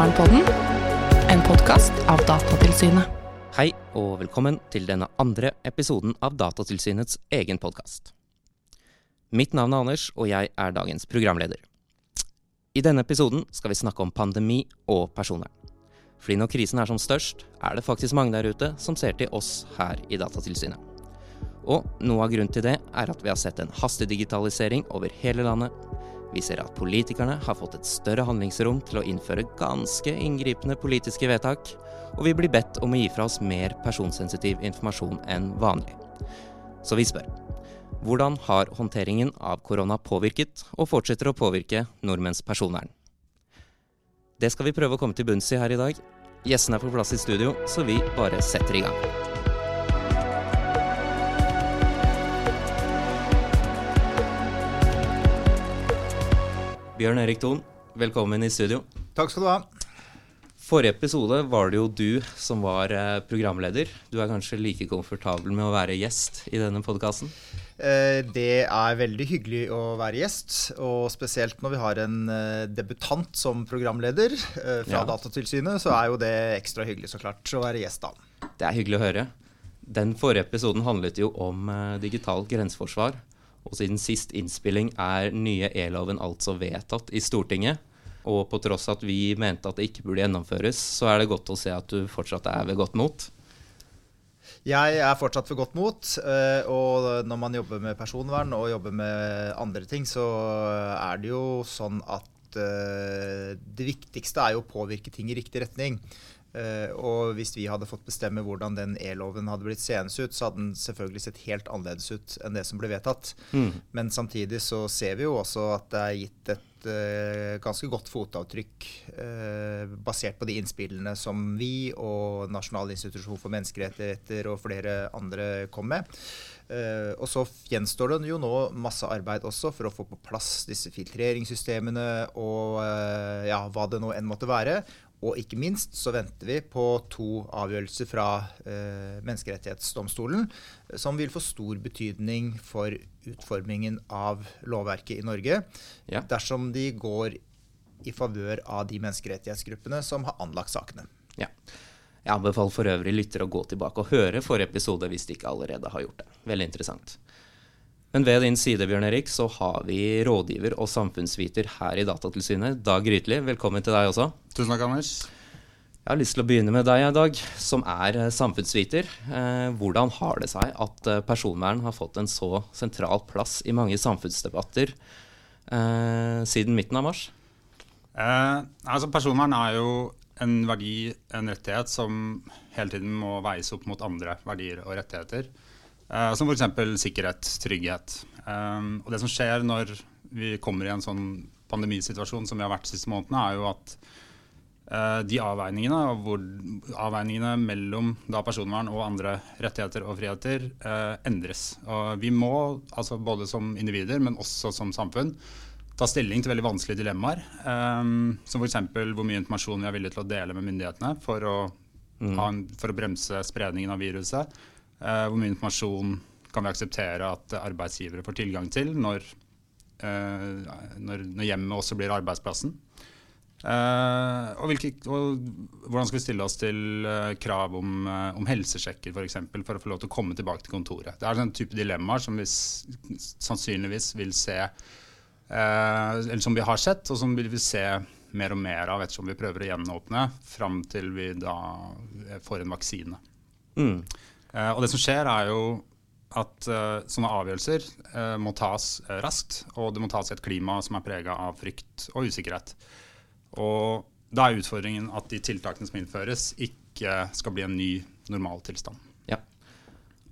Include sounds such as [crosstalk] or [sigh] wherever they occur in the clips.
Personvernpodden, en podkast av Datatilsynet. Hei og velkommen til denne andre episoden av Datatilsynets egen podkast. Mitt navn er Anders, og jeg er dagens programleder. I denne episoden skal vi snakke om pandemi og personvern. Fordi når krisen er som størst, er det faktisk mange der ute som ser til oss her i Datatilsynet. Og noe av grunnen til det er at vi har sett en hastig digitalisering over hele landet, vi ser at politikerne har fått et større handlingsrom til å innføre ganske inngripende politiske vedtak, og vi blir bedt om å gi fra oss mer personsensitiv informasjon enn vanlig. Så vi spør hvordan har håndteringen av korona påvirket, og fortsetter å påvirke, nordmenns personvern? Det skal vi prøve å komme til bunns i her i dag. Gjestene er på plass i studio, så vi bare setter i gang. Bjørn Erik Thon, velkommen i studio. Takk skal du ha. Forrige episode var det jo du som var eh, programleder. Du er kanskje like komfortabel med å være gjest i denne podkasten? Eh, det er veldig hyggelig å være gjest, og spesielt når vi har en eh, debutant som programleder fra ja. Datatilsynet, så er jo det ekstra hyggelig så klart å være gjest da. Det er hyggelig å høre. Den forrige episoden handlet jo om digitalt grenseforsvar. Og siden sist innspilling er nye e-loven altså vedtatt i Stortinget. Og på tross at vi mente at det ikke burde gjennomføres, så er det godt å se at du fortsatt er ved godt mot. Jeg er fortsatt ved godt mot. Eh, og når man jobber med personvern og jobber med andre ting, så er det jo sånn at eh, det viktigste er jo å påvirke ting i riktig retning. Uh, og hvis vi hadde fått bestemme hvordan den e-loven hadde blitt seende ut, så hadde den selvfølgelig sett helt annerledes ut enn det som ble vedtatt. Mm. Men samtidig så ser vi jo også at det er gitt et uh, ganske godt fotavtrykk uh, basert på de innspillene som vi og Nasjonal institusjon for menneskerettigheter og flere andre kom med. og så gjenstår det jo nå masse arbeid også for å få på plass disse filtreringssystemene og ja, hva det nå enn måtte være. Og ikke minst så venter vi på to avgjørelser fra eh, Menneskerettighetsdomstolen som vil få stor betydning for utformingen av lovverket i Norge ja. dersom de går i favør av de menneskerettighetsgruppene som har anlagt sakene. Ja. Jeg anbefaler for øvrig lyttere å gå tilbake og høre forrige episode hvis de ikke allerede har gjort det. Veldig interessant. Men ved din side Bjørn Erik, så har vi rådgiver og samfunnsviter her i Datatilsynet. Dag Grytli, velkommen til deg også. Tusen takk, Anders. Jeg har lyst til å begynne med deg, Dag, som er eh, samfunnsviter. Eh, hvordan har det seg at eh, personvern har fått en så sentral plass i mange samfunnsdebatter siden midten av mars? Eh, altså Personvern er jo en verdi, en rettighet, som hele tiden må veies opp mot andre verdier og rettigheter. Uh, som f.eks. sikkerhet, trygghet. Um, og det som skjer når vi kommer i en sånn pandemisituasjon som vi har vært de siste månedene, er jo at uh, de avveiningene, hvor, avveiningene mellom da, personvern og andre rettigheter og friheter uh, endres. Og vi må, altså både som individer, men også som samfunn, ta stilling til veldig vanskelige dilemmaer. Um, som f.eks. hvor mye informasjon vi er villige til å dele med myndighetene for å, mm. en, for å bremse spredningen av viruset. Uh, hvor mye informasjon kan vi akseptere at arbeidsgivere får tilgang til når, uh, når, når hjemmet også blir arbeidsplassen? Uh, og, hvilke, og, hvordan skal vi stille oss til krav om, om helsesjekker For, eksempel, for å få lov til å komme tilbake til kontoret? Det er en type dilemmaer som vi sannsynligvis vil se Eller som vi har sett, og som vi vil se mer og mer av ettersom vi prøver å gjenåpne fram til vi da får en vaksine. Mm. Uh, og det som skjer, er jo at uh, sånne avgjørelser uh, må tas raskt, og det må tas i et klima som er prega av frykt og usikkerhet. Og da er utfordringen at de tiltakene som innføres, ikke skal bli en ny normaltilstand. Ja.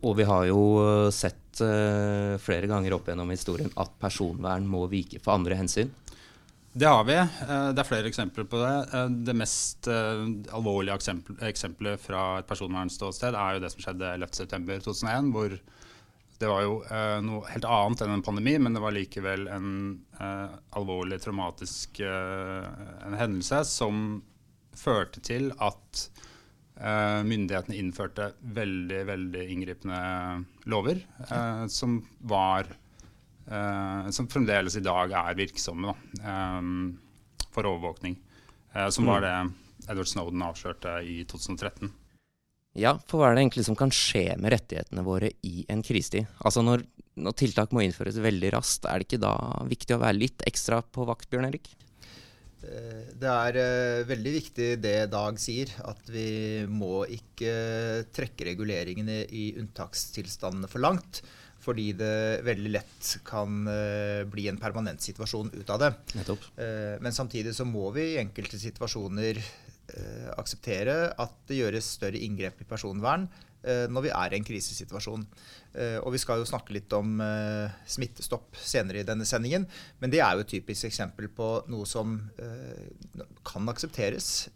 Og vi har jo sett flere ganger opp gjennom historien at personvern må vike for andre hensyn. Det har vi. Eh, det er flere eksempler på det. Eh, det mest eh, alvorlige eksempelet fra et personvernståsted er jo det som skjedde 11.9.2001, hvor det var jo noe helt annet enn en pandemi, men det var likevel en alvorlig traumatisk en hendelse som førte til at myndighetene innførte veldig, veldig inngripende lover som var som fremdeles i dag er virksomme da, um, for overvåkning. eh, som var det Edward Snowden avslørte i 2013. Ja, for hva er det egentlig som kan skje med rettighetene våre i en krisetid? Altså når, når tiltak må innføres veldig raskt, er det ikke da viktig å være litt ekstra på vakt, Bjørn Erik? Eh, det er uh, veldig viktig det Dag sier, at vi må ikke trekke reguleringene i unntakstilstandene for langt. Fordi det veldig lett kan uh, bli en permanent situasjon ut av det. Uh, men samtidig så må vi i enkelte situasjoner Eh, akseptere at det gjøres større inngrep i personvern eh, når vi er i en krisesituasjon. Eh, og Vi skal jo snakke litt om smittestopp senere i denne sendingen. Men det er jo et typisk eksempel på noe som kan aksepteres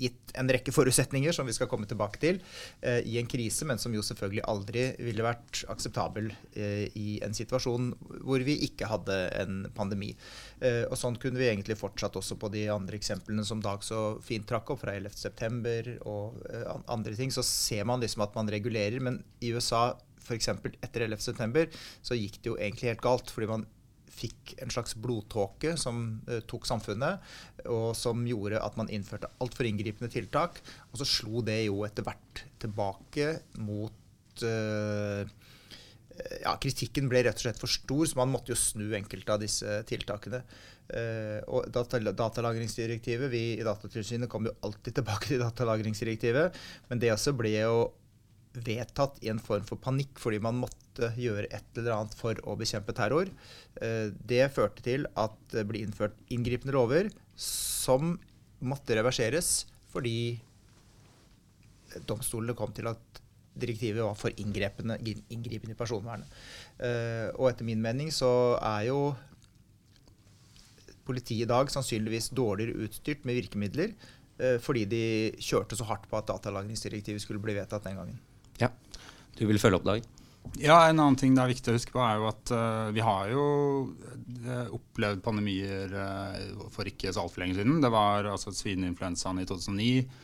gitt en rekke forutsetninger som vi skal komme tilbake til eh, i en krise, men som jo selvfølgelig aldri ville vært akseptabel eh, i en situasjon hvor vi ikke hadde en pandemi. Eh, og Sånn kunne vi egentlig fortsatt også på de andre eksemplene som Dag så fint trakk opp, fra 11.9. og eh, andre ting. Så ser man liksom at man regulerer, men i USA f.eks. etter 11.9. så gikk det jo egentlig helt galt. fordi man fikk en slags blodtåke som uh, tok samfunnet, og som gjorde at man innførte altfor inngripende tiltak. Og så slo det jo etter hvert tilbake mot uh, ja, Kritikken ble rett og slett for stor, så man måtte jo snu enkelte av disse tiltakene. Uh, og Datalagringsdirektivet Vi i Datatilsynet kom jo alltid tilbake til datalagringsdirektivet, men det også ble jo vedtatt i en form for panikk fordi man måtte gjøre et eller annet for å bekjempe terror. Eh, det førte til at det ble innført inngripende lover som måtte reverseres fordi domstolene kom til at direktivet var for inngripende, i personvernet. Eh, og etter min mening så er jo politiet i dag sannsynligvis dårligere utstyrt med virkemidler eh, fordi de kjørte så hardt på at datalagringsdirektivet skulle bli vedtatt den gangen. Ja. Du vil følge opp, Dag? Ja, En annen ting det er viktig å huske på, er jo at uh, vi har jo uh, opplevd pandemier uh, for ikke så altfor lenge siden. Det var altså svineinfluensaen i 2009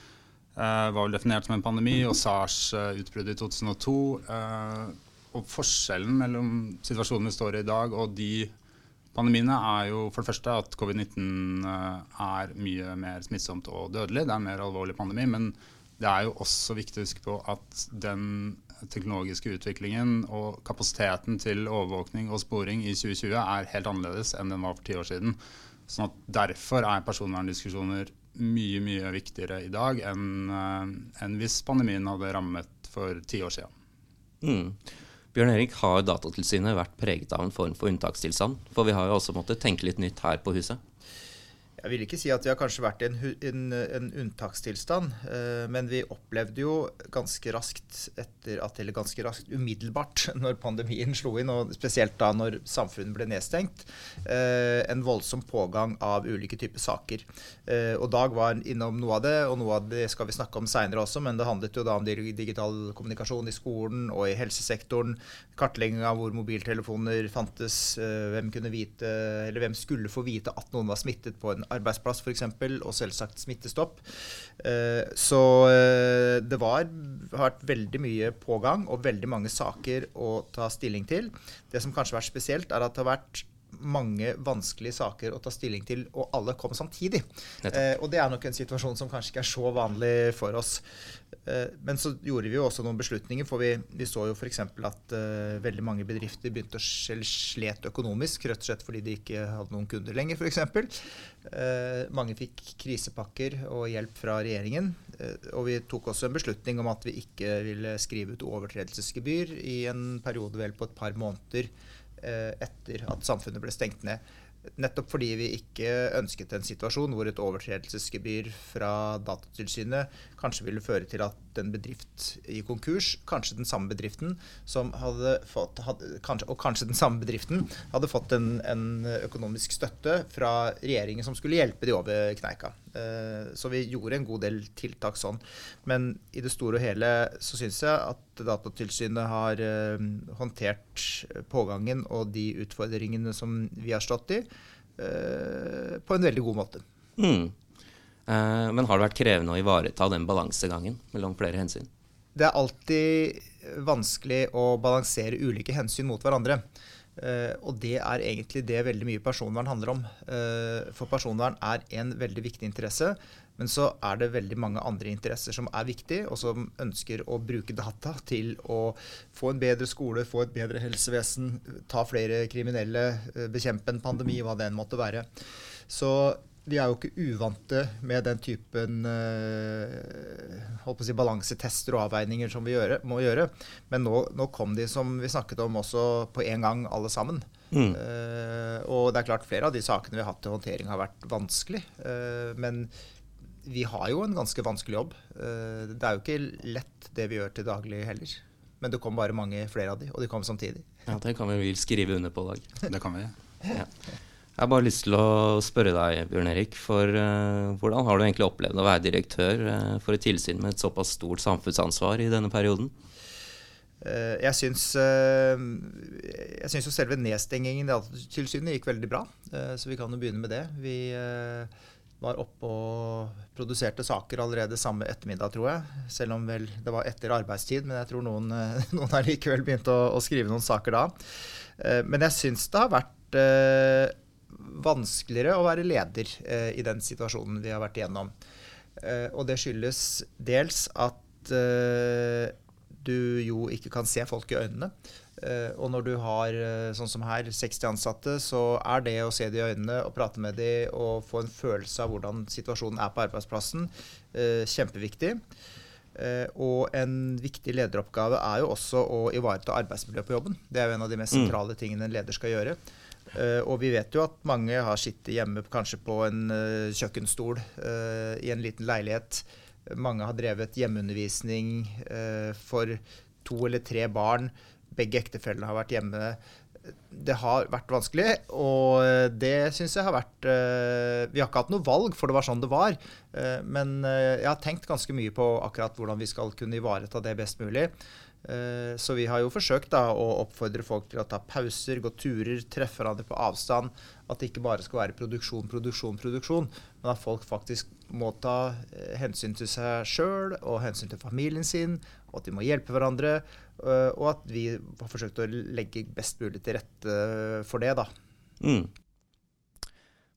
var vel definert som en pandemi, og SARS-utbruddet i 2002. og forskjellen mellom situasjonen vi står i i dag og de pandemiene, er jo for det første at covid-19 er mye mer smittsomt og dødelig. Det er en mer alvorlig pandemi. men det er jo også viktig å huske på at den teknologiske utviklingen og kapasiteten til overvåkning og sporing i 2020 er helt annerledes enn den var for ti år siden. Sånn at Derfor er personverndiskusjoner mye mye viktigere i dag enn, uh, enn hvis pandemien hadde rammet for ti år siden. Mm. Bjørn Erik, har Datatilsynet vært preget av en form for unntakstilstand? For vi har jo også måttet tenke litt nytt her på huset. Jeg vil ikke si at vi har kanskje vært i en, en, en unntakstilstand, eh, men vi opplevde jo ganske raskt etter at, eller ganske raskt umiddelbart [laughs] når pandemien slo inn, og spesielt da når samfunnet ble nedstengt, eh, en voldsom pågang av ulike typer saker. Eh, og Dag var innom noe av det, og noe av det skal vi snakke om seinere også, men det handlet jo da om digital kommunikasjon i skolen og i helsesektoren, kartlegging av hvor mobiltelefoner fantes, eh, hvem kunne vite, eller hvem skulle få vite at noen var smittet på en arbeidsplass f.eks., og selvsagt smittestopp. Eh, så eh, det var, har vært veldig mye pågang og veldig mange saker å ta stilling til. Det som kanskje har vært spesielt, er at det har vært mange vanskelige saker å ta stilling til, og alle kom samtidig. Eh, og det er nok en situasjon som kanskje ikke er så vanlig for oss. Eh, men så gjorde vi jo også noen beslutninger, for vi, vi så jo f.eks. at eh, veldig mange bedrifter begynte å slet økonomisk, rett og slett fordi de ikke hadde noen kunder lenger, f.eks. Eh, mange fikk krisepakker og hjelp fra regjeringen. Eh, og vi tok også en beslutning om at vi ikke ville skrive ut overtredelsesgebyr i en periode vel på et par måneder etter at samfunnet ble stengt ned. Nettopp fordi vi ikke ønsket en situasjon hvor et overtredelsesgebyr fra Datatilsynet kanskje ville føre til at en bedrift i konkurs, kanskje den samme bedriften, fått, hadde, kanskje, og kanskje den samme bedriften hadde fått en, en, økonomisk støtte fra regjeringen som skulle hjelpe de over kneika. Eh, så vi gjorde en god del tiltak sånn. Men i det store og hele så syns jeg at Datatilsynet har uh, håndtert pågangen og de utfordringene som vi har stått i, uh, på en veldig god måte. Mm. Uh, men har det vært krevende å ivareta den balansegangen mellom flere hensyn? Det er alltid vanskelig å balansere ulike hensyn mot hverandre. Uh, og det er egentlig det veldig mye personvern handler om. Uh, for personvern er en veldig viktig interesse. Men så er det veldig mange andre interesser som er viktige, og som ønsker å bruke data til å få en bedre skole, få et bedre helsevesen, ta flere kriminelle, bekjempe en pandemi, hva det enn måtte være. Så vi er jo ikke uvante med den typen uh, si, balansetester og avveininger som vi gjøre, må gjøre. Men nå, nå, kom de, som vi snakket om, også på en gang, alle sammen. Mm. Uh, og det er klart flere av de sakene vi har hatt til håndtering, har vært vanskelig. Uh, men vi har jo en ganske vanskelig jobb. det er jo ikke lett det vi gjør til daglig heller. Men det kom bare mange flere av de, og de kom samtidig. Ja, Det kan vi vel skrive under på, Dag. Det kan vi. Ja. Jeg har bare lyst til å spørre deg, Bjørn Erik, for uh, hvordan har du egentlig opplevd å være direktør uh, for et tilsyn med et såpass stort samfunnsansvar i denne perioden? Uh, jeg syns, jeg syns jo selve nedstengingen i Datatilsynet gikk veldig bra, så vi kan jo begynne med det. Vi var oppe og produserte saker allerede samme ettermiddag, tror jeg. Selv om vel det var etter arbeidstid, men jeg tror noen, [laughs] noen har likevel begynt å, å, skrive noen saker da. Men jeg syns det har vært vanskeligere å være leder eh, i den situasjonen vi har vært igjennom. Eh, og det skyldes dels at eh, du jo ikke kan se folk i øynene. Eh, og når du har, eh, sånn som her, 60 ansatte, så er det å se de i øynene og prate med de og få en følelse av hvordan situasjonen er på arbeidsplassen, eh, kjempeviktig. og en viktig lederoppgave er jo også å ivareta arbeidsmiljøet på jobben. Det er jo en av de mest mm. sentrale tingene en leder skal gjøre. Uh, og vi vet jo at mange har sittet hjemme kanskje på en uh, kjøkkenstol uh, i en liten leilighet. Mange har drevet hjemmeundervisning for to eller tre barn. Begge ektefellene har vært hjemme. Det har vært vanskelig, og det syns jeg har vært Vi har ikke hatt noe valg, for det var sånn det var. men jeg har tenkt ganske mye på akkurat hvordan vi skal kunne ivareta det best mulig. Eh, så vi har jo forsøkt da, å oppfordre folk til å ta pauser, gå turer, treffe hverandre på avstand. At det ikke bare skal være produksjon, produksjon, produksjon, men at folk faktisk må ta eh, hensyn til seg sjøl og hensyn til familien sin, og at de må hjelpe hverandre. Eh, og at vi har forsøkt å legge best mulig til rette for det, da. Mm.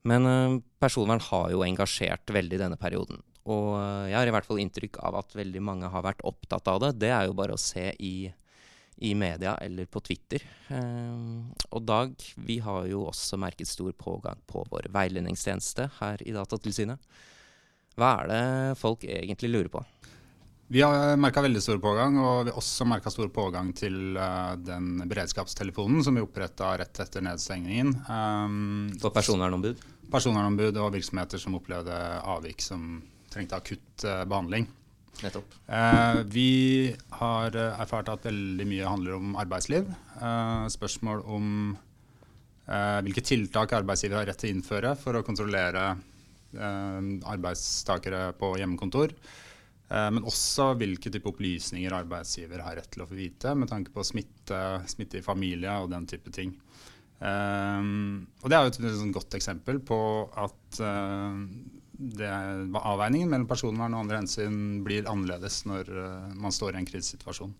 Men personvern har jo engasjert veldig denne perioden. Og jeg har i hvert fall inntrykk av at veldig mange har vært opptatt av det. Det er jo bare å se i, i media eller på Twitter. Um, og Dag, vi har jo også merket stor pågang på vår veiledningstjeneste her i Datatilsynet. Hva er det folk egentlig lurer på? Vi har merka veldig stor pågang, og vi har også merka stor pågang til uh, den beredskapstelefonen som vi oppretta rett etter nedstengningen. Um, For personvernombud? Personvernombud og virksomheter som opplevde avvik som trengte akutt uh, behandling. Nettopp. Uh, vi har uh, erfart at veldig mye handler om arbeidsliv. spørsmål om hvilke tiltak arbeidsgiver har rett til å innføre for å kontrollere arbeidstakere på hjemmekontor. Men også hvilke type opplysninger arbeidsgiver har rett til å få vite med tanke på smitte, smitte i familie og den type ting. og Det er jo et, et godt eksempel på at det, avveiningen mellom personvern og andre hensyn blir annerledes når uh, man står i en krisesituasjon.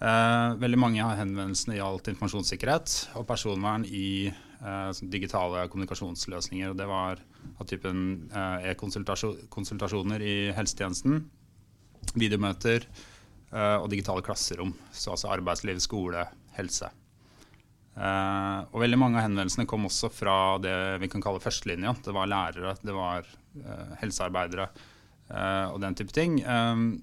Uh, veldig mange av henvendelsene gjaldt informasjonssikkerhet og personvern i uh, digitale kommunikasjonsløsninger. og Det var av typen e-konsultasjoner i helsetjenesten, videomøter og digitale klasserom. Så altså arbeidsliv, skole, helse. Uh, og veldig mange av henvendelsene kom også fra det vi kan kalle førstelinja. Det var lærere, det var helsearbeidere uh, og den type ting. Um,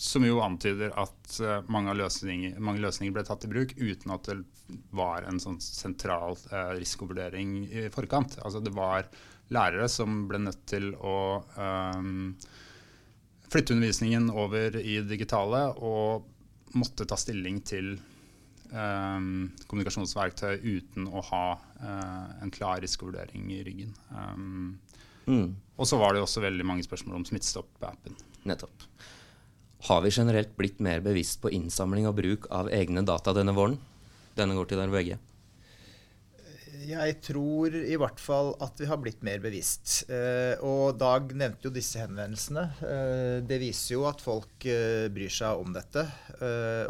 som jo antyder at mange, løsninger, mange, løsninger, ble tatt i bruk uten at det var en sånn sentral risikovurdering i forkant. Altså det var lærere som ble nødt til å flytte undervisningen over i digitale og måtte ta stilling til um, kommunikasjonsverktøy uten å ha uh, en klar risikovurdering i ryggen. Um, mm. Og så var det også veldig mange spørsmål om Smittestopp-appen. Nettopp. Har vi generelt blitt mer bevisst på innsamling og bruk av egne data denne våren? Denne går til dere begge. Jeg tror i hvert fall at vi har blitt mer bevisst. Eh, og Dag nevnte jo disse henvendelsene. Eh, det viser jo at folk eh, bryr seg om dette.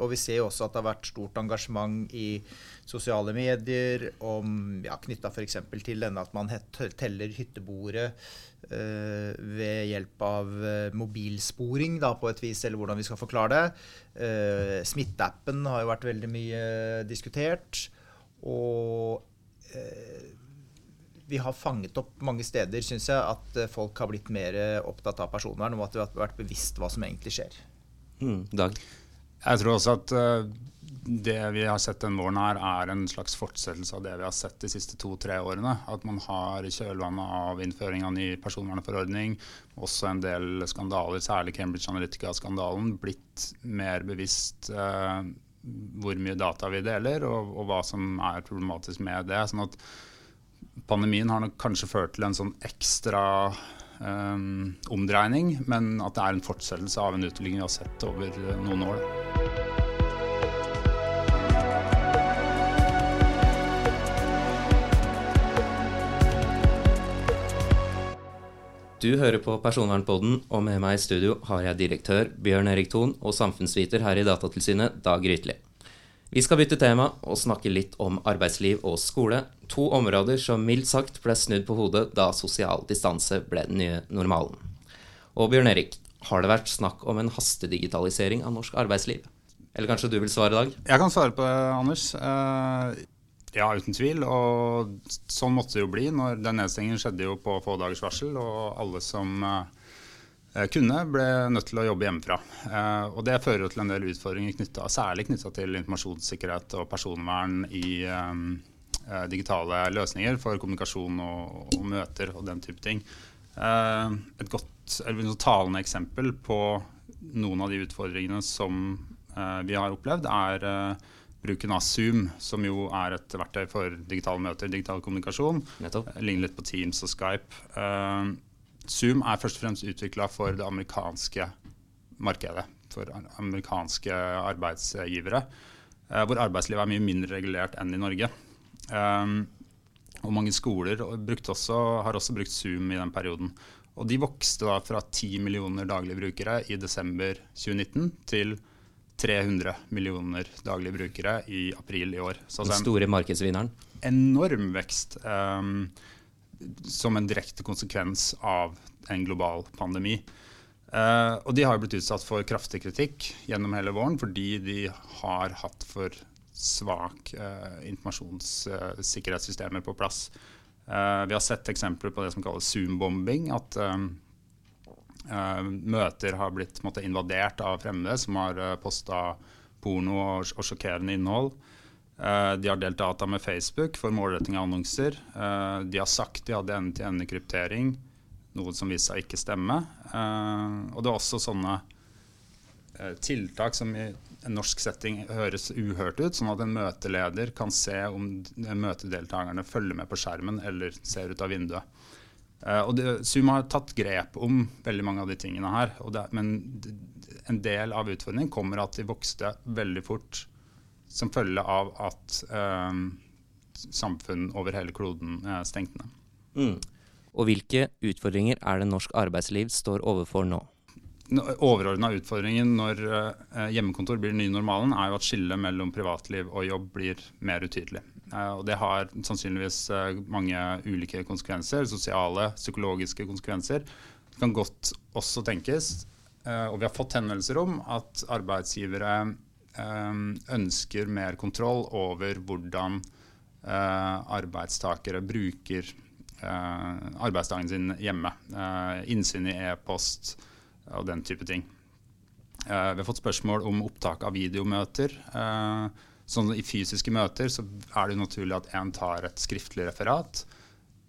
Og vi ser jo også at det har vært stort engasjement i sosiale medier om, ja, knytta f.eks. til denne at man teller hytteboere ved hjelp av mobilsporing, da, på et vis, eller hvordan vi skal forklare det. Smitteappen har jo vært veldig mye diskutert. Og vi har fanget opp mange steder, syns jeg, at eh, folk har blitt mer eh, opptatt av personvern, og at det har vært bevisst hva som egentlig skjer. Mm, Dag? Jeg tror også at det vi har sett denne våren, her er en slags fortsettelse av det vi har sett de siste to-tre årene. At man har i kjølvannet av innføring av ny personvernforordning, også en del skandaler, særlig Cambridge Analytica-skandalen, blitt mer bevisst eh, hvor mye data vi deler, og, og, hva som er problematisk med det. sånn at Pandemien har nok kanskje ført til en sånn ekstra um, omdreining, men at det er en fortsettelse av en utvikling vi har sett over noen år. Du hører på Personvernpodden, og med meg i studio har jeg direktør Bjørn Erik Thon og samfunnsviter her i Datatilsynet, Dag Rytli. Vi skal bytte tema og snakke litt om arbeidsliv og skole, to områder som mildt sagt ble snudd på hodet da sosial distanse ble den nye normalen. Og Bjørn Erik, har det vært snakk om en hastedigitalisering av norsk arbeidsliv? Eller kanskje du vil svare, Dag? Jeg kan svare på det, Anders. Ja, uten tvil. Og sånn måtte det jo bli. når Den nedstengingen skjedde jo på få dagers varsel, og alle som eh, kunne, ble nødt til å jobbe hjemmefra. Eh, og Det fører jo til en del utfordringer knyttet, særlig knytta til informasjonssikkerhet og personvern i eh, digitale løsninger for kommunikasjon og, og, møter og den type ting. Et godt, eller talende eksempel på noen av de utfordringene som vi har opplevd, er bruken av Zoom, som jo er et verktøy for digitale møter, digital kommunikasjon. Nettopp. Eh, ligner litt på Teams og Skype. Uh, Zoom er først og fremst utvikla for det amerikanske markedet. For amerikanske arbeidsgivere. Uh, hvor arbeidslivet er mye mindre regulert enn i Norge. Um, og mange skoler også, har også brukt Zoom i den perioden. Og de vokste da fra 10 millioner daglige brukere i desember 2019 til 300 millioner daglige brukere i april i år. Så Den store markedsvinneren? Enorm vekst. Um, som en direkte konsekvens av en global pandemi. Uh, og de har blitt utsatt for kraftig kritikk gjennom hele våren fordi de har hatt for svak uh, informasjonssikkerhetssystemer uh, på plass. vi har sett eksempler på det som kalles Zoom-bombing. at um, møter har blitt måtte, invadert av fremmede som har uh, eh, posta porno og, og, sjokkerende innhold. Uh, de har delt data med Facebook for målretting av annonser. De har sagt de hadde ende-til-ende-kryptering, noe som viste seg ikke stemme. og det er også sånne tiltak som i en norsk setting høres uhørt ut, sånn at en møteleder kan se om møtedeltakerne følger med på skjermen eller ser ut av vinduet. Uh, og det, Zoom har tatt grep om veldig mange av de tingene her. Det, men en del av utfordringen kommer at de vokste veldig fort som følge av at eh, samfunn over hele kloden uh, stengte ned. Mm. Og hvilke utfordringer er det norsk arbeidsliv står overfor nå? Overordna utfordringen når hjemmekontor blir den nye normalen, er jo at skillet mellom privatliv og jobb blir mer utydelig. Eh, og det har sannsynligvis eh, mange ulike konsekvenser, sosiale, psykologiske konsekvenser. Det kan godt også tenkes, eh, og vi har fått henvendelser om, at arbeidsgivere ønsker mer kontroll over hvordan arbeidstakere bruker arbeidsdagen sin hjemme. Innsyn i e-post og den type ting. Vi har fått spørsmål om opptak av videomøter. Sånn I fysiske møter så er det naturlig at en tar et skriftlig referat.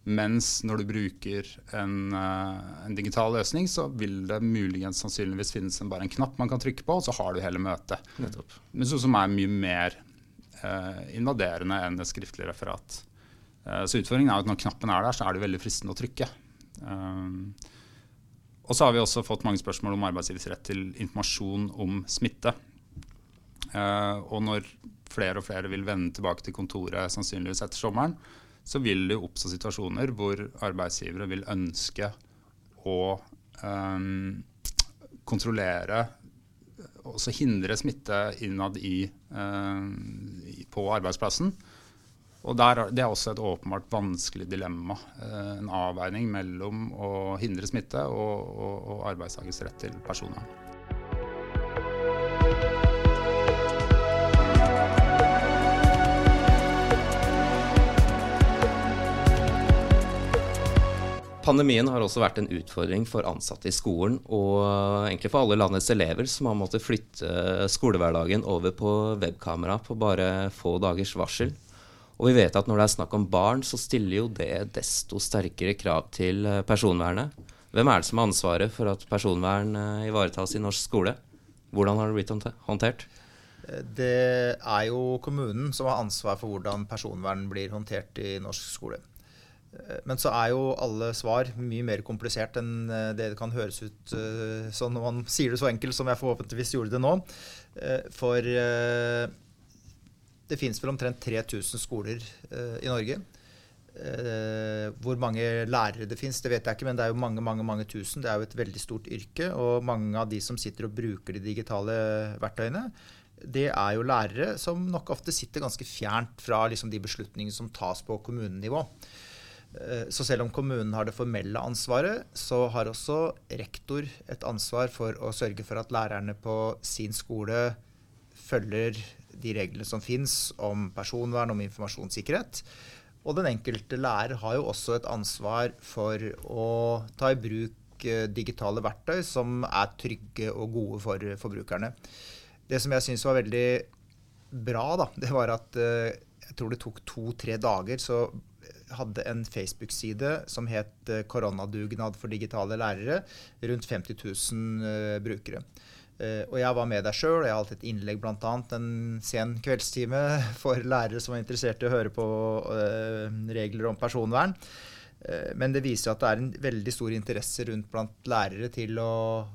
Mens når du bruker en, uh, en, digital løsning, så vil det muligens sannsynligvis finnes en, bare en knapp man kan trykke på, og så har du hele møtet. Nettopp. Men så, som er mye mer uh, invaderende enn et skriftlig referat. Uh, så utfordringen er at når knappen er der, så er det veldig fristende å trykke. og så har vi også fått mange spørsmål om arbeidsgivers rett til informasjon om smitte. Og når flere og flere vil vende tilbake til kontoret sannsynligvis etter sommeren, så vil det oppstå situasjoner hvor arbeidsgivere vil ønske å um, kontrollere også hindre smitte innad i, uh, på arbeidsplassen. Og der, Det er også et åpenbart vanskelig dilemma. Uh, en avveining mellom å hindre smitte og, og, og arbeidstakers rett til personvern. Pandemien har også vært en utfordring for ansatte i skolen, og egentlig for alle landets elever som har måttet flytte skolehverdagen over på webkamera på bare få dagers varsel. Og vi vet at når det er snakk om barn, så stiller jo det desto sterkere krav til personvernet. Hvem er det som har ansvaret for at personvern eh, ivaretas i norsk skole? Hvordan har det blitt håndtert? Det er jo kommunen som har ansvar for hvordan personvern blir håndtert i norsk skole. Eh, men så er jo alle svar mye mer komplisert enn eh, det det kan høres ut sånn når man [laughs] sier det så enkelt som jeg forhåpentligvis gjorde det nå. For det finnes vel omtrent 3000 skoler i Norge. Hvor mange lærere det finnes, det vet jeg ikke, men det er jo mange mange, mange tusen. Det er jo et veldig stort yrke. Og mange av de som sitter og bruker de digitale verktøyene, det er jo lærere som nok ofte sitter ganske fjernt fra liksom, de beslutningene som tas på kommunenivå. Eh, så selv om kommunen har det formelle ansvaret, så har også rektor et ansvar for å sørge for at lærerne på sin skole følger de reglene som fins om personvern, om informasjonssikkerhet. Og den enkelte lærer har jo også et ansvar for å ta i bruk eh, digitale verktøy som er trygge og gode for forbrukerne. Det som jeg syns var veldig bra, da, det var at eh, jeg tror det tok to-tre dager, så hadde en Facebook-side som het eh, 'Koronadugnad for digitale lærere'. Rundt 50 000 uh, brukere. Uh, og jeg var med der sjøl. Jeg har hatt et innlegg bl.a. en sen kveldstime [laughs] for lærere som var interessert i å høre på regler om personvern. Men det viser at det er en veldig stor interesse rundt blant lærere til å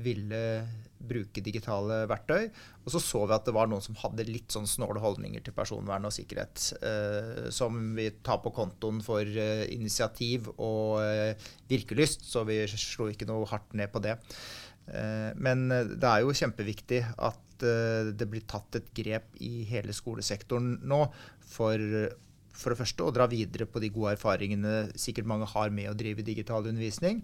ville bruke digitale verktøy. Og så så vi at det var noen som hadde litt sånn snåle holdninger til personvern og sikkerhet. Eh, som vi tar på kontoen for eh, initiativ og eh, virkelyst, så vi slo ikke noe hardt ned på det. Eh, men det er jo kjempeviktig at eh, det blir tatt et grep i hele skolesektoren nå for for det første å dra videre på de gode erfaringene sikkert mange har med å drive digital undervisning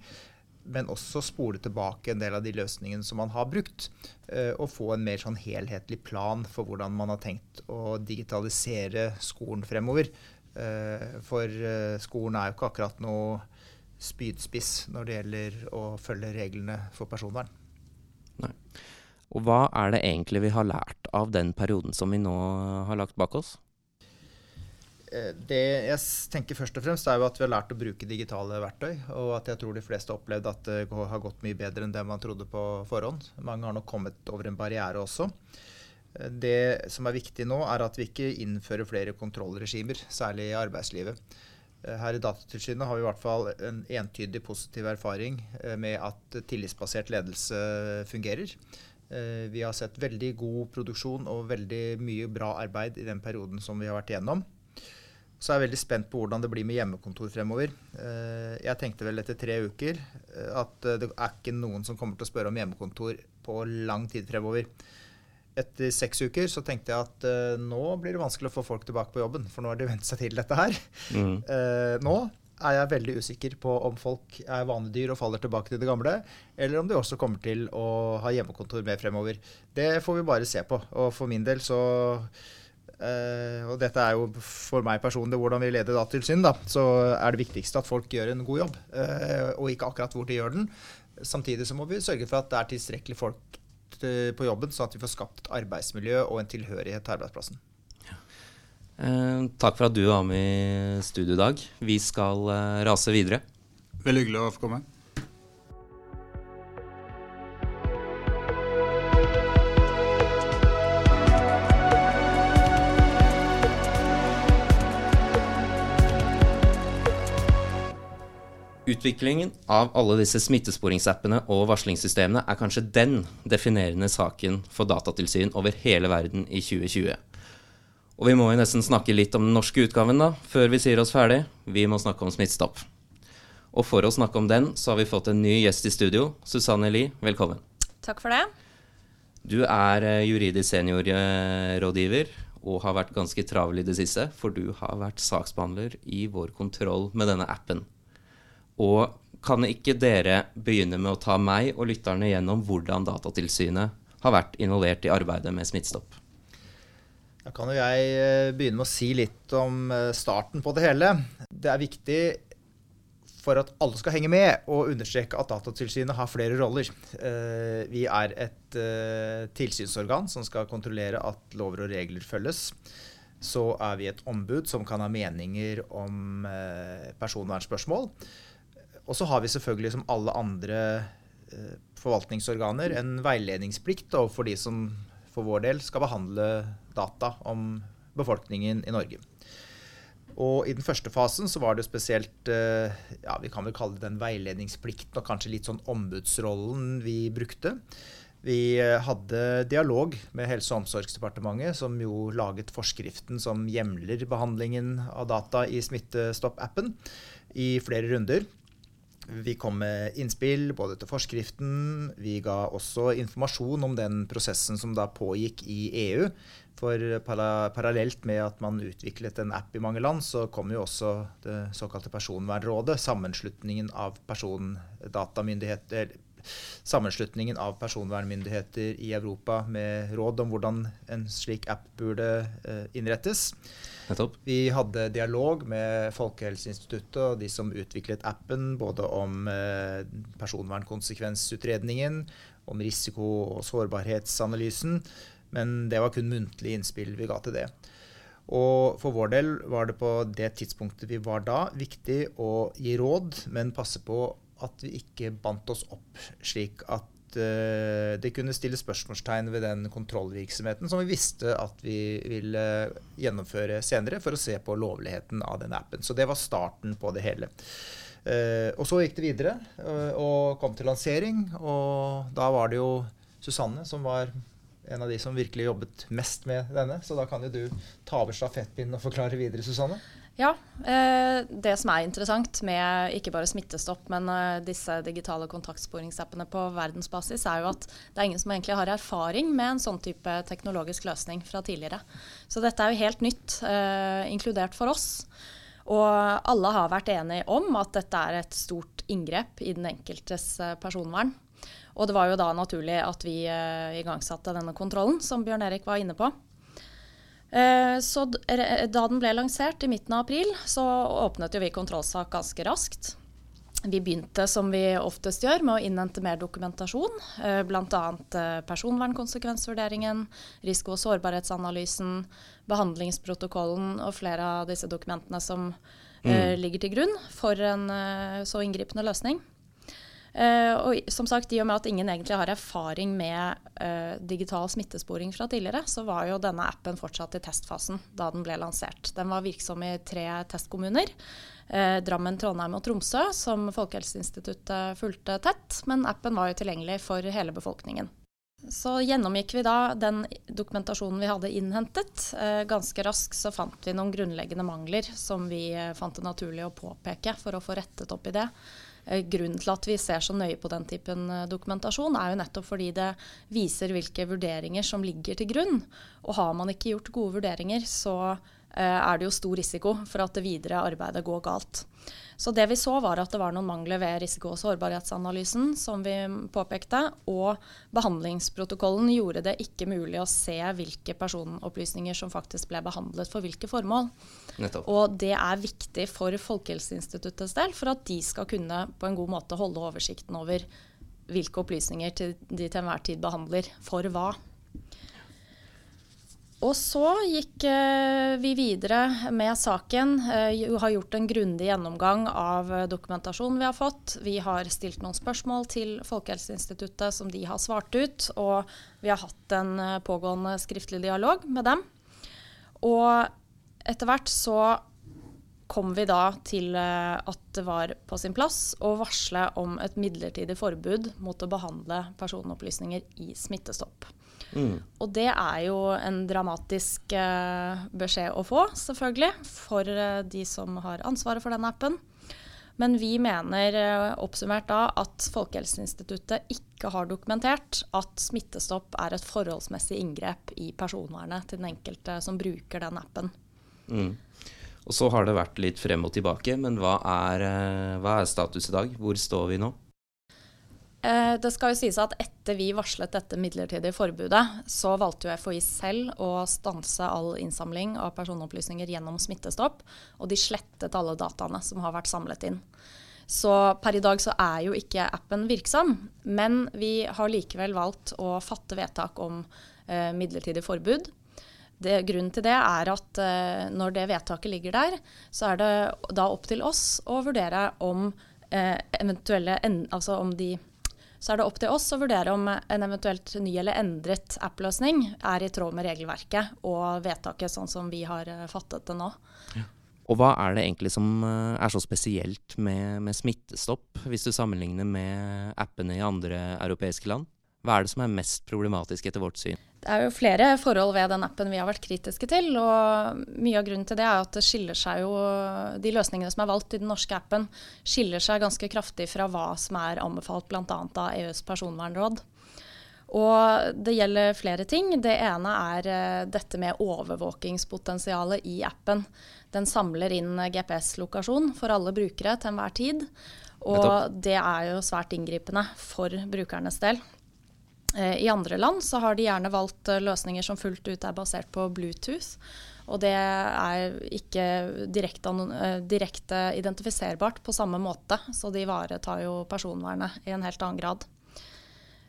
men også spole tilbake en del av de løsningene som man har brukt. Eh, og få en mer sånn helhetlig plan for hvordan man har tenkt å digitalisere skolen fremover. Eh, for eh, skolen er jo ikke akkurat noe spydspiss når det gjelder å følge reglene for personvern. Nei. Og hva er det egentlig vi har lært av den perioden som vi nå har lagt bak oss? Eh, det jeg tenker først og fremst er jo at vi har lært å bruke digitale verktøy. Og at jeg tror de fleste har opplevd at det har gått mye bedre enn det man trodde på forhånd. Mange har nok kommet over en barriere også. Eh, det som er viktig nå, er at vi ikke innfører flere kontrollregimer, særlig i arbeidslivet. Eh, her i Datatilsynet har vi i hvert fall en entydig positiv erfaring med at tillitsbasert ledelse fungerer. Vi har sett veldig god produksjon og veldig mye bra arbeid i den perioden som vi har vært igjennom. Så er jeg veldig spent på hvordan det blir med hjemmekontor fremover. Eh, jeg tenkte vel etter tre uker eh, at eh, det er ikke noen som kommer til å spørre om hjemmekontor på lang tid fremover. Etter seks uker så tenkte jeg at nå blir det vanskelig å få folk tilbake på jobben, for nå har de [laughs] vent seg til dette her. Mm. Nå er jeg veldig usikker på om folk er vanedyr og faller tilbake til det gamle, eller om de også kommer til å ha hjemmekontor med fremover. Det får vi bare se på. Og for min del så Uh, og dette er jo for meg personlig hvordan vi leder Datatilsyn, da, så er det viktigste at folk gjør en god jobb, uh, og ikke akkurat hvor de gjør den. Samtidig så må vi sørge for at det er tilstrekkelig folk på jobben, sånn at vi får skapt et arbeidsmiljø og en tilhørighet til arbeidsplassen. Ja. Uh, takk for at du var med i studio i dag. Vi skal rase videre. Veldig hyggelig å få komme. Utviklingen av alle disse smittesporingsappene og varslingssystemene er kanskje den definerende saken for datatilsyn over hele verden i 2020. Og vi må jo nesten snakke litt om den norske utgaven da, før vi sier oss ferdig. Vi må snakke om Smittestopp. Og for å snakke om den, så har vi fått en ny gjest i studio. Susanne Lie, velkommen. Takk for det. Du er eh, juridisk seniorrådgiver og har vært ganske travel i det siste, for du har vært saksbehandler i vår kontroll med denne appen. Og kan ikke dere begynne med å ta meg og lytterne gjennom hvordan Datatilsynet har vært involvert i arbeidet med Smittestopp? Da kan jo jeg eh, begynne med å si litt om eh, starten på det hele. Det er viktig for at alle skal henge med, og understreke at Datatilsynet har flere roller. Eh, vi er et tilsynsorgan som skal kontrollere at lover og regler følges. Så er vi et ombud som kan ha meninger om personvernspørsmål. Og så har vi selvfølgelig, som alle andre forvaltningsorganer, en veiledningsplikt overfor de som for vår del skal behandle data om befolkningen i Norge. Og I den første fasen så var det spesielt eh, ja, vi kan vel kalle det den veiledningsplikten og kanskje litt sånn ombudsrollen vi brukte. Vi eh, hadde dialog med Helse- og omsorgsdepartementet, som jo laget forskriften som hjemler behandlingen av data i Smittestopp-appen, i flere runder. Vi kom med innspill både til forskriften. Vi ga også informasjon om den prosessen som da pågikk i EU. For parallelt med at man utviklet en app i mange land, så kom jo også det såkalte Personvernrådet, sammenslutningen av persondatamyndigheter sammenslutningen av personvernmyndigheter i Europa med råd om hvordan en slik app burde eh, innrettes. Vi hadde dialog med Folkehelseinstituttet og de som utviklet appen, både om eh, personvernkonsekvensutredningen, om risiko- og sårbarhetsanalysen. Men det var kun muntlig innspill vi ga til det. Og for vår del var det på det tidspunktet vi var da, viktig å gi råd, men passe på at vi ikke bandt oss opp slik at uh, det kunne stille spørsmålstegn ved den kontrollvirksomheten som vi visste at vi ville gjennomføre senere for å se på lovligheten av den appen. Så det var starten på det hele. Uh, og så gikk det videre uh, og kom til lansering, og da var det jo Susanne som var en av de som virkelig jobbet mest med denne. Så da kan jo du ta over stafettpinnen og forklare videre, Susanne. Ja. Eh, det som er interessant med ikke bare Smittestopp, men eh, disse digitale kontaktsporingsappene på verdensbasis, er jo at det er ingen som egentlig har erfaring med en sånn type teknologisk løsning fra tidligere. Så dette er jo helt nytt, eh, inkludert for oss. Og alle har vært enige om at dette er et stort inngrep i den enkeltes personvern. Og det var jo da naturlig at vi igangsatte denne kontrollen, som Bjørn Erik var inne på. Eh, så da den ble lansert i midten av april, så åpnet jo vi kontrollsak ganske raskt. Vi begynte som vi oftest gjør, med å innhente mer dokumentasjon. Eh, Bl.a. Eh, personvernkonsekvensvurderingen, risiko- og sårbarhetsanalysen, behandlingsprotokollen og flere av disse dokumentene som mm. ligger til grunn for en så inngripende løsning. Uh, og som sagt, I og med at ingen egentlig har erfaring med uh, digital smittesporing fra tidligere, så var jo denne appen fortsatt i testfasen da den ble lansert. Den var virksom i tre testkommuner. Uh, Drammen, Trondheim og Tromsø, som Folkehelseinstituttet fulgte tett. Men appen var jo tilgjengelig for hele befolkningen. Så gjennomgikk vi da den dokumentasjonen vi hadde innhentet. ganske raskt så fant vi noen grunnleggende mangler som vi fant det naturlig å påpeke for å få rettet opp i det. Eh, grunnen til at vi ser så nøye på den typen eh, dokumentasjon, er jo nettopp fordi det viser hvilke vurderinger som ligger til grunn. Og har man ikke gjort gode vurderinger, så er det jo stor risiko for at det videre arbeidet går galt. Så det vi så var at det var noen mangler ved risiko- og sårbarhetsanalysen, som vi påpekte. Og behandlingsprotokollen gjorde det ikke mulig å se hvilke personopplysninger som faktisk ble behandlet for hvilke formål. Nettopp. Og det er viktig for Folkehelseinstituttets del, for at de skal kunne på en god måte holde oversikten over hvilke opplysninger de til enhver tid behandler for hva. Og så gikk eh, vi videre med saken. Vi har gjort en grundig gjennomgang av eh, dokumentasjonen vi har fått. Vi har stilt noen spørsmål til Folkehelseinstituttet som de har svart ut. Og vi har hatt en eh, pågående skriftlig dialog med dem. Og etter hvert så kom vi da til eh, at det var på sin plass å varsle om et midlertidig forbud mot å behandle personopplysninger i Smittestopp. Mm. Og det er jo en dramatisk eh, beskjed å få, selvfølgelig, for eh, de som har ansvaret for den appen. Men vi mener eh, oppsummert da at Folkehelseinstituttet ikke har dokumentert at Smittestopp er et forholdsmessig inngrep i personvernet til den enkelte som bruker den appen. Mm. Og så har det vært litt frem og tilbake, men hva er, eh, hva er status i dag? Hvor står vi nå? Eh, det skal jo sies at etter vi varslet dette midlertidige forbudet, så valgte jo FHI selv å stanse all innsamling av personopplysninger gjennom Smittestopp, og de slettet alle dataene som har vært samlet inn. Så per i dag så er jo ikke appen virksom, men vi har likevel valgt å fatte vedtak om eh, midlertidig forbud. Det, grunnen til det er at eh, når det vedtaket ligger der, så er det da opp til oss å vurdere om eh, eventuelle en, altså om de så er det opp til oss å vurdere om en eventuelt ny eller endret app-løsning er i tråd med regelverket og vedtaket sånn som vi har eh, fattet det nå. Ja. Og hva er det egentlig som eh, er så spesielt med, med, Smittestopp, hvis du sammenligner med appene i andre europeiske land? Hva er det som er mest problematisk etter vårt syn? Det er jo flere forhold ved den appen vi har vært kritiske til. og Mye av grunnen til det er at det skiller seg jo, de løsningene som er valgt i den norske appen, skiller seg ganske kraftig fra hva som er anbefalt bl.a. av EUs personvernråd. Og det gjelder flere ting. Det ene er uh, dette med overvåkingspotensialet i appen. Den samler inn GPS-lokasjon for alle brukere til enhver tid. Og det er jo svært inngripende for brukernes del. Eh, I andre land så har de gjerne valgt eh, løsninger som fullt ut er basert på Bluetooth. Og det er ikke direkte, eh, direkte identifiserbart på samme måte, så de ivaretar jo personvernet i en helt annen grad.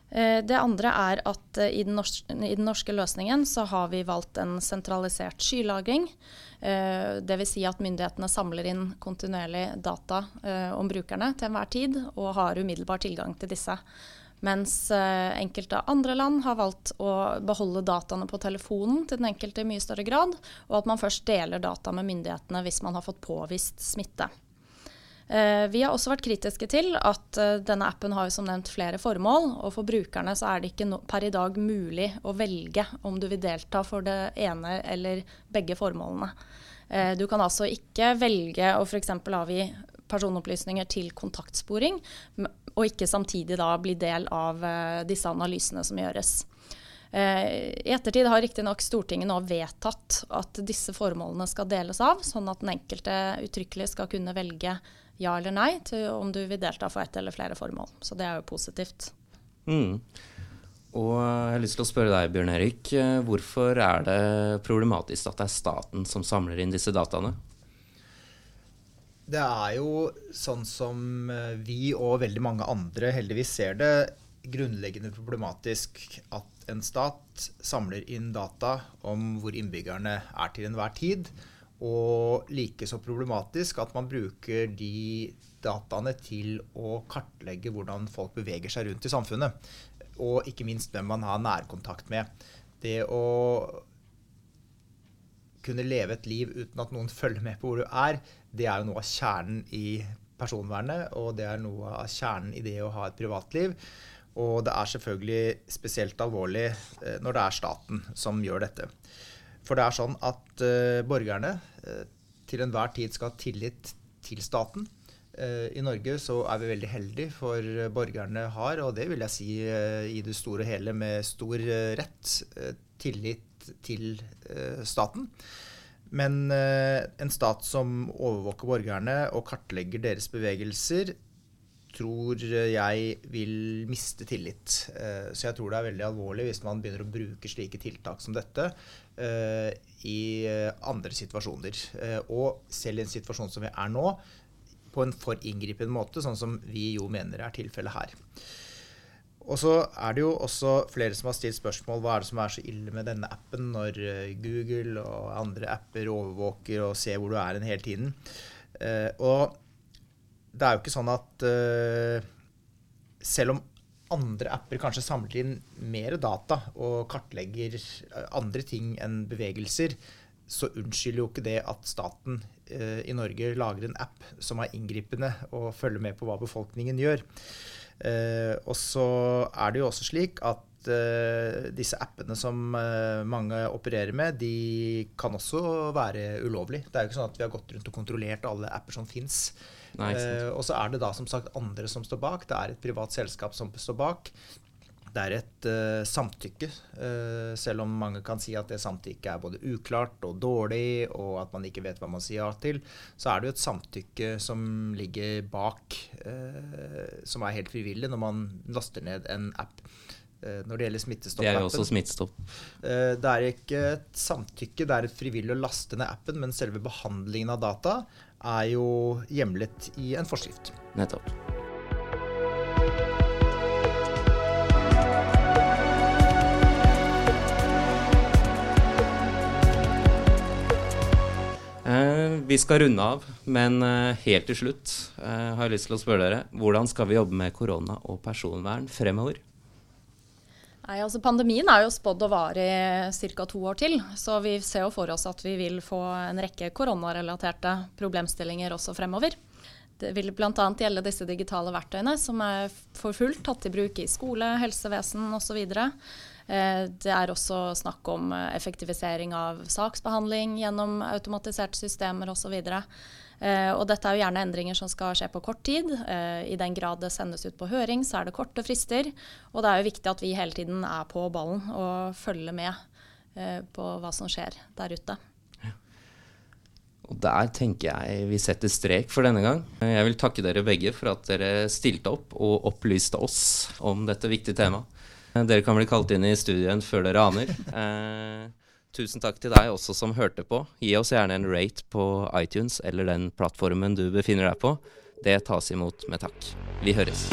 Det andre er at i den, norske, i den, norske, løsningen så har vi valgt en sentralisert skylagring. Dvs. Si at myndighetene samler inn kontinuerlig data om brukerne til enhver tid, og har umiddelbar tilgang til disse. Mens eh, enkelte andre land har valgt å beholde dataene på telefonen til den enkelte i mye større grad, og at man først deler data med myndighetene hvis man har fått påvist smitte. Eh, vi har også vært kritiske til at eh, denne appen har som nevnt flere formål. Og for brukerne så er det ikke per i dag mulig å velge om du vil delta for det ene eller begge formålene. Du kan altså ikke velge å f.eks. avgi personopplysninger til kontaktsporing, og ikke samtidig da bli del av uh, disse analysene som gjøres. Uh, I ettertid har riktignok Stortinget nå vedtatt at disse formålene skal deles av, sånn at den enkelte uttrykkelig skal kunne velge ja eller nei til om du vil delta for ett eller flere formål. Så det er jo positivt. Mm. Og jeg har lyst til å spørre deg, Bjørn Erik. Eh, hvorfor er det problematisk at det er staten som samler inn disse dataene? Det er jo sånn som eh, vi og veldig mange andre heldigvis ser det, grunnleggende problematisk at en stat samler inn data om hvor innbyggerne er til enhver tid. Og like så problematisk at man bruker de dataene til å kartlegge hvordan folk beveger seg rundt i samfunnet. Og ikke minst hvem man har nærkontakt med. Det å kunne leve et liv uten at noen følger med på hvor du er, det er jo noe av kjernen i personvernet, og det er noe av kjernen i det å ha et privatliv. Og det er selvfølgelig spesielt alvorlig eh, når det er staten som gjør dette. For det er sånn at uh, borgerne uh, til enhver tid skal ha tillit til staten. I Norge så er vi veldig heldige, for borgerne har, og det vil jeg si i det store og hele med stor rett, tillit til staten. Men eh, en stat som overvåker borgerne og kartlegger deres bevegelser, tror jeg vil miste tillit. Eh, så jeg tror det er veldig alvorlig hvis man begynner å bruke slike tiltak som dette eh, i andre situasjoner. Og selv i en situasjon som vi er nå, på en for inngripende måte, sånn som vi jo mener er tilfellet her. Og så er det jo også flere som har stilt spørsmål hva er det som er så ille med denne appen når eh, Google og andre apper overvåker og ser hvor du er hele tiden. Uh, og det er jo ikke sånn at uh, selv om andre apper kanskje samler inn mer data og kartlegger andre ting enn bevegelser, så unnskylder jo ikke det at staten uh, i Norge lager en app som er inngripende og følger med på hva befolkningen gjør. Eh, og så er det jo også slik at disse appene som mange opererer med, de kan også være ulovlige. Det er jo ikke sånn at vi har gått rundt og kontrollert alle apper som fins. og så er det da som sagt andre som står bak. Det er et privat selskap som står bak det er et uh, samtykke. Uh, selv om mange kan si at det samtykket er både uklart og dårlig, og at man ikke vet hva man sier ja til, så er det jo et samtykke som ligger bak, uh, som er helt frivillig når man laster ned en app. Når det gjelder smittestopp Det er jo også smittestopp. Det er ikke et samtykke, det er et frivillig å laste ned appen, men selve behandlingen av data er jo hjemlet i en forskrift. Nettopp. Vi skal runde av, men eh, helt til slutt uh, har jeg lyst til å spørre dere hvordan skal vi jobbe med korona og personvern fremover? Nei, altså Pandemien er jo spådd å vare i ca. to år til. Så vi ser jo for oss at vi vil få en rekke koronarelaterte problemstillinger også fremover. Det vil bl.a. gjelde disse digitale verktøyene som er for fullt tatt i bruk i skole, helsevesen osv. Eh, det er også snakk om eh, effektivisering av saksbehandling gjennom automatiserte systemer osv. Eh, og dette er jo gjerne endringer som skal skje på kort tid. I den grad det sendes ut på høring, så er det korte frister. Og det er jo viktig at vi hele tiden er på ballen og følger med på hva som skjer der ute. Og der tenker jeg vi setter strek for denne gang. Jeg vil takke dere begge for at dere stilte opp og opplyste oss om dette viktige temaet. Dere kan bli kalt inn i studien før dere aner. Eh, tusen takk til deg også som hørte på. Gi oss gjerne en rate på iTunes eller den plattformen du befinner deg på. Det tas imot med takk. Vi høres.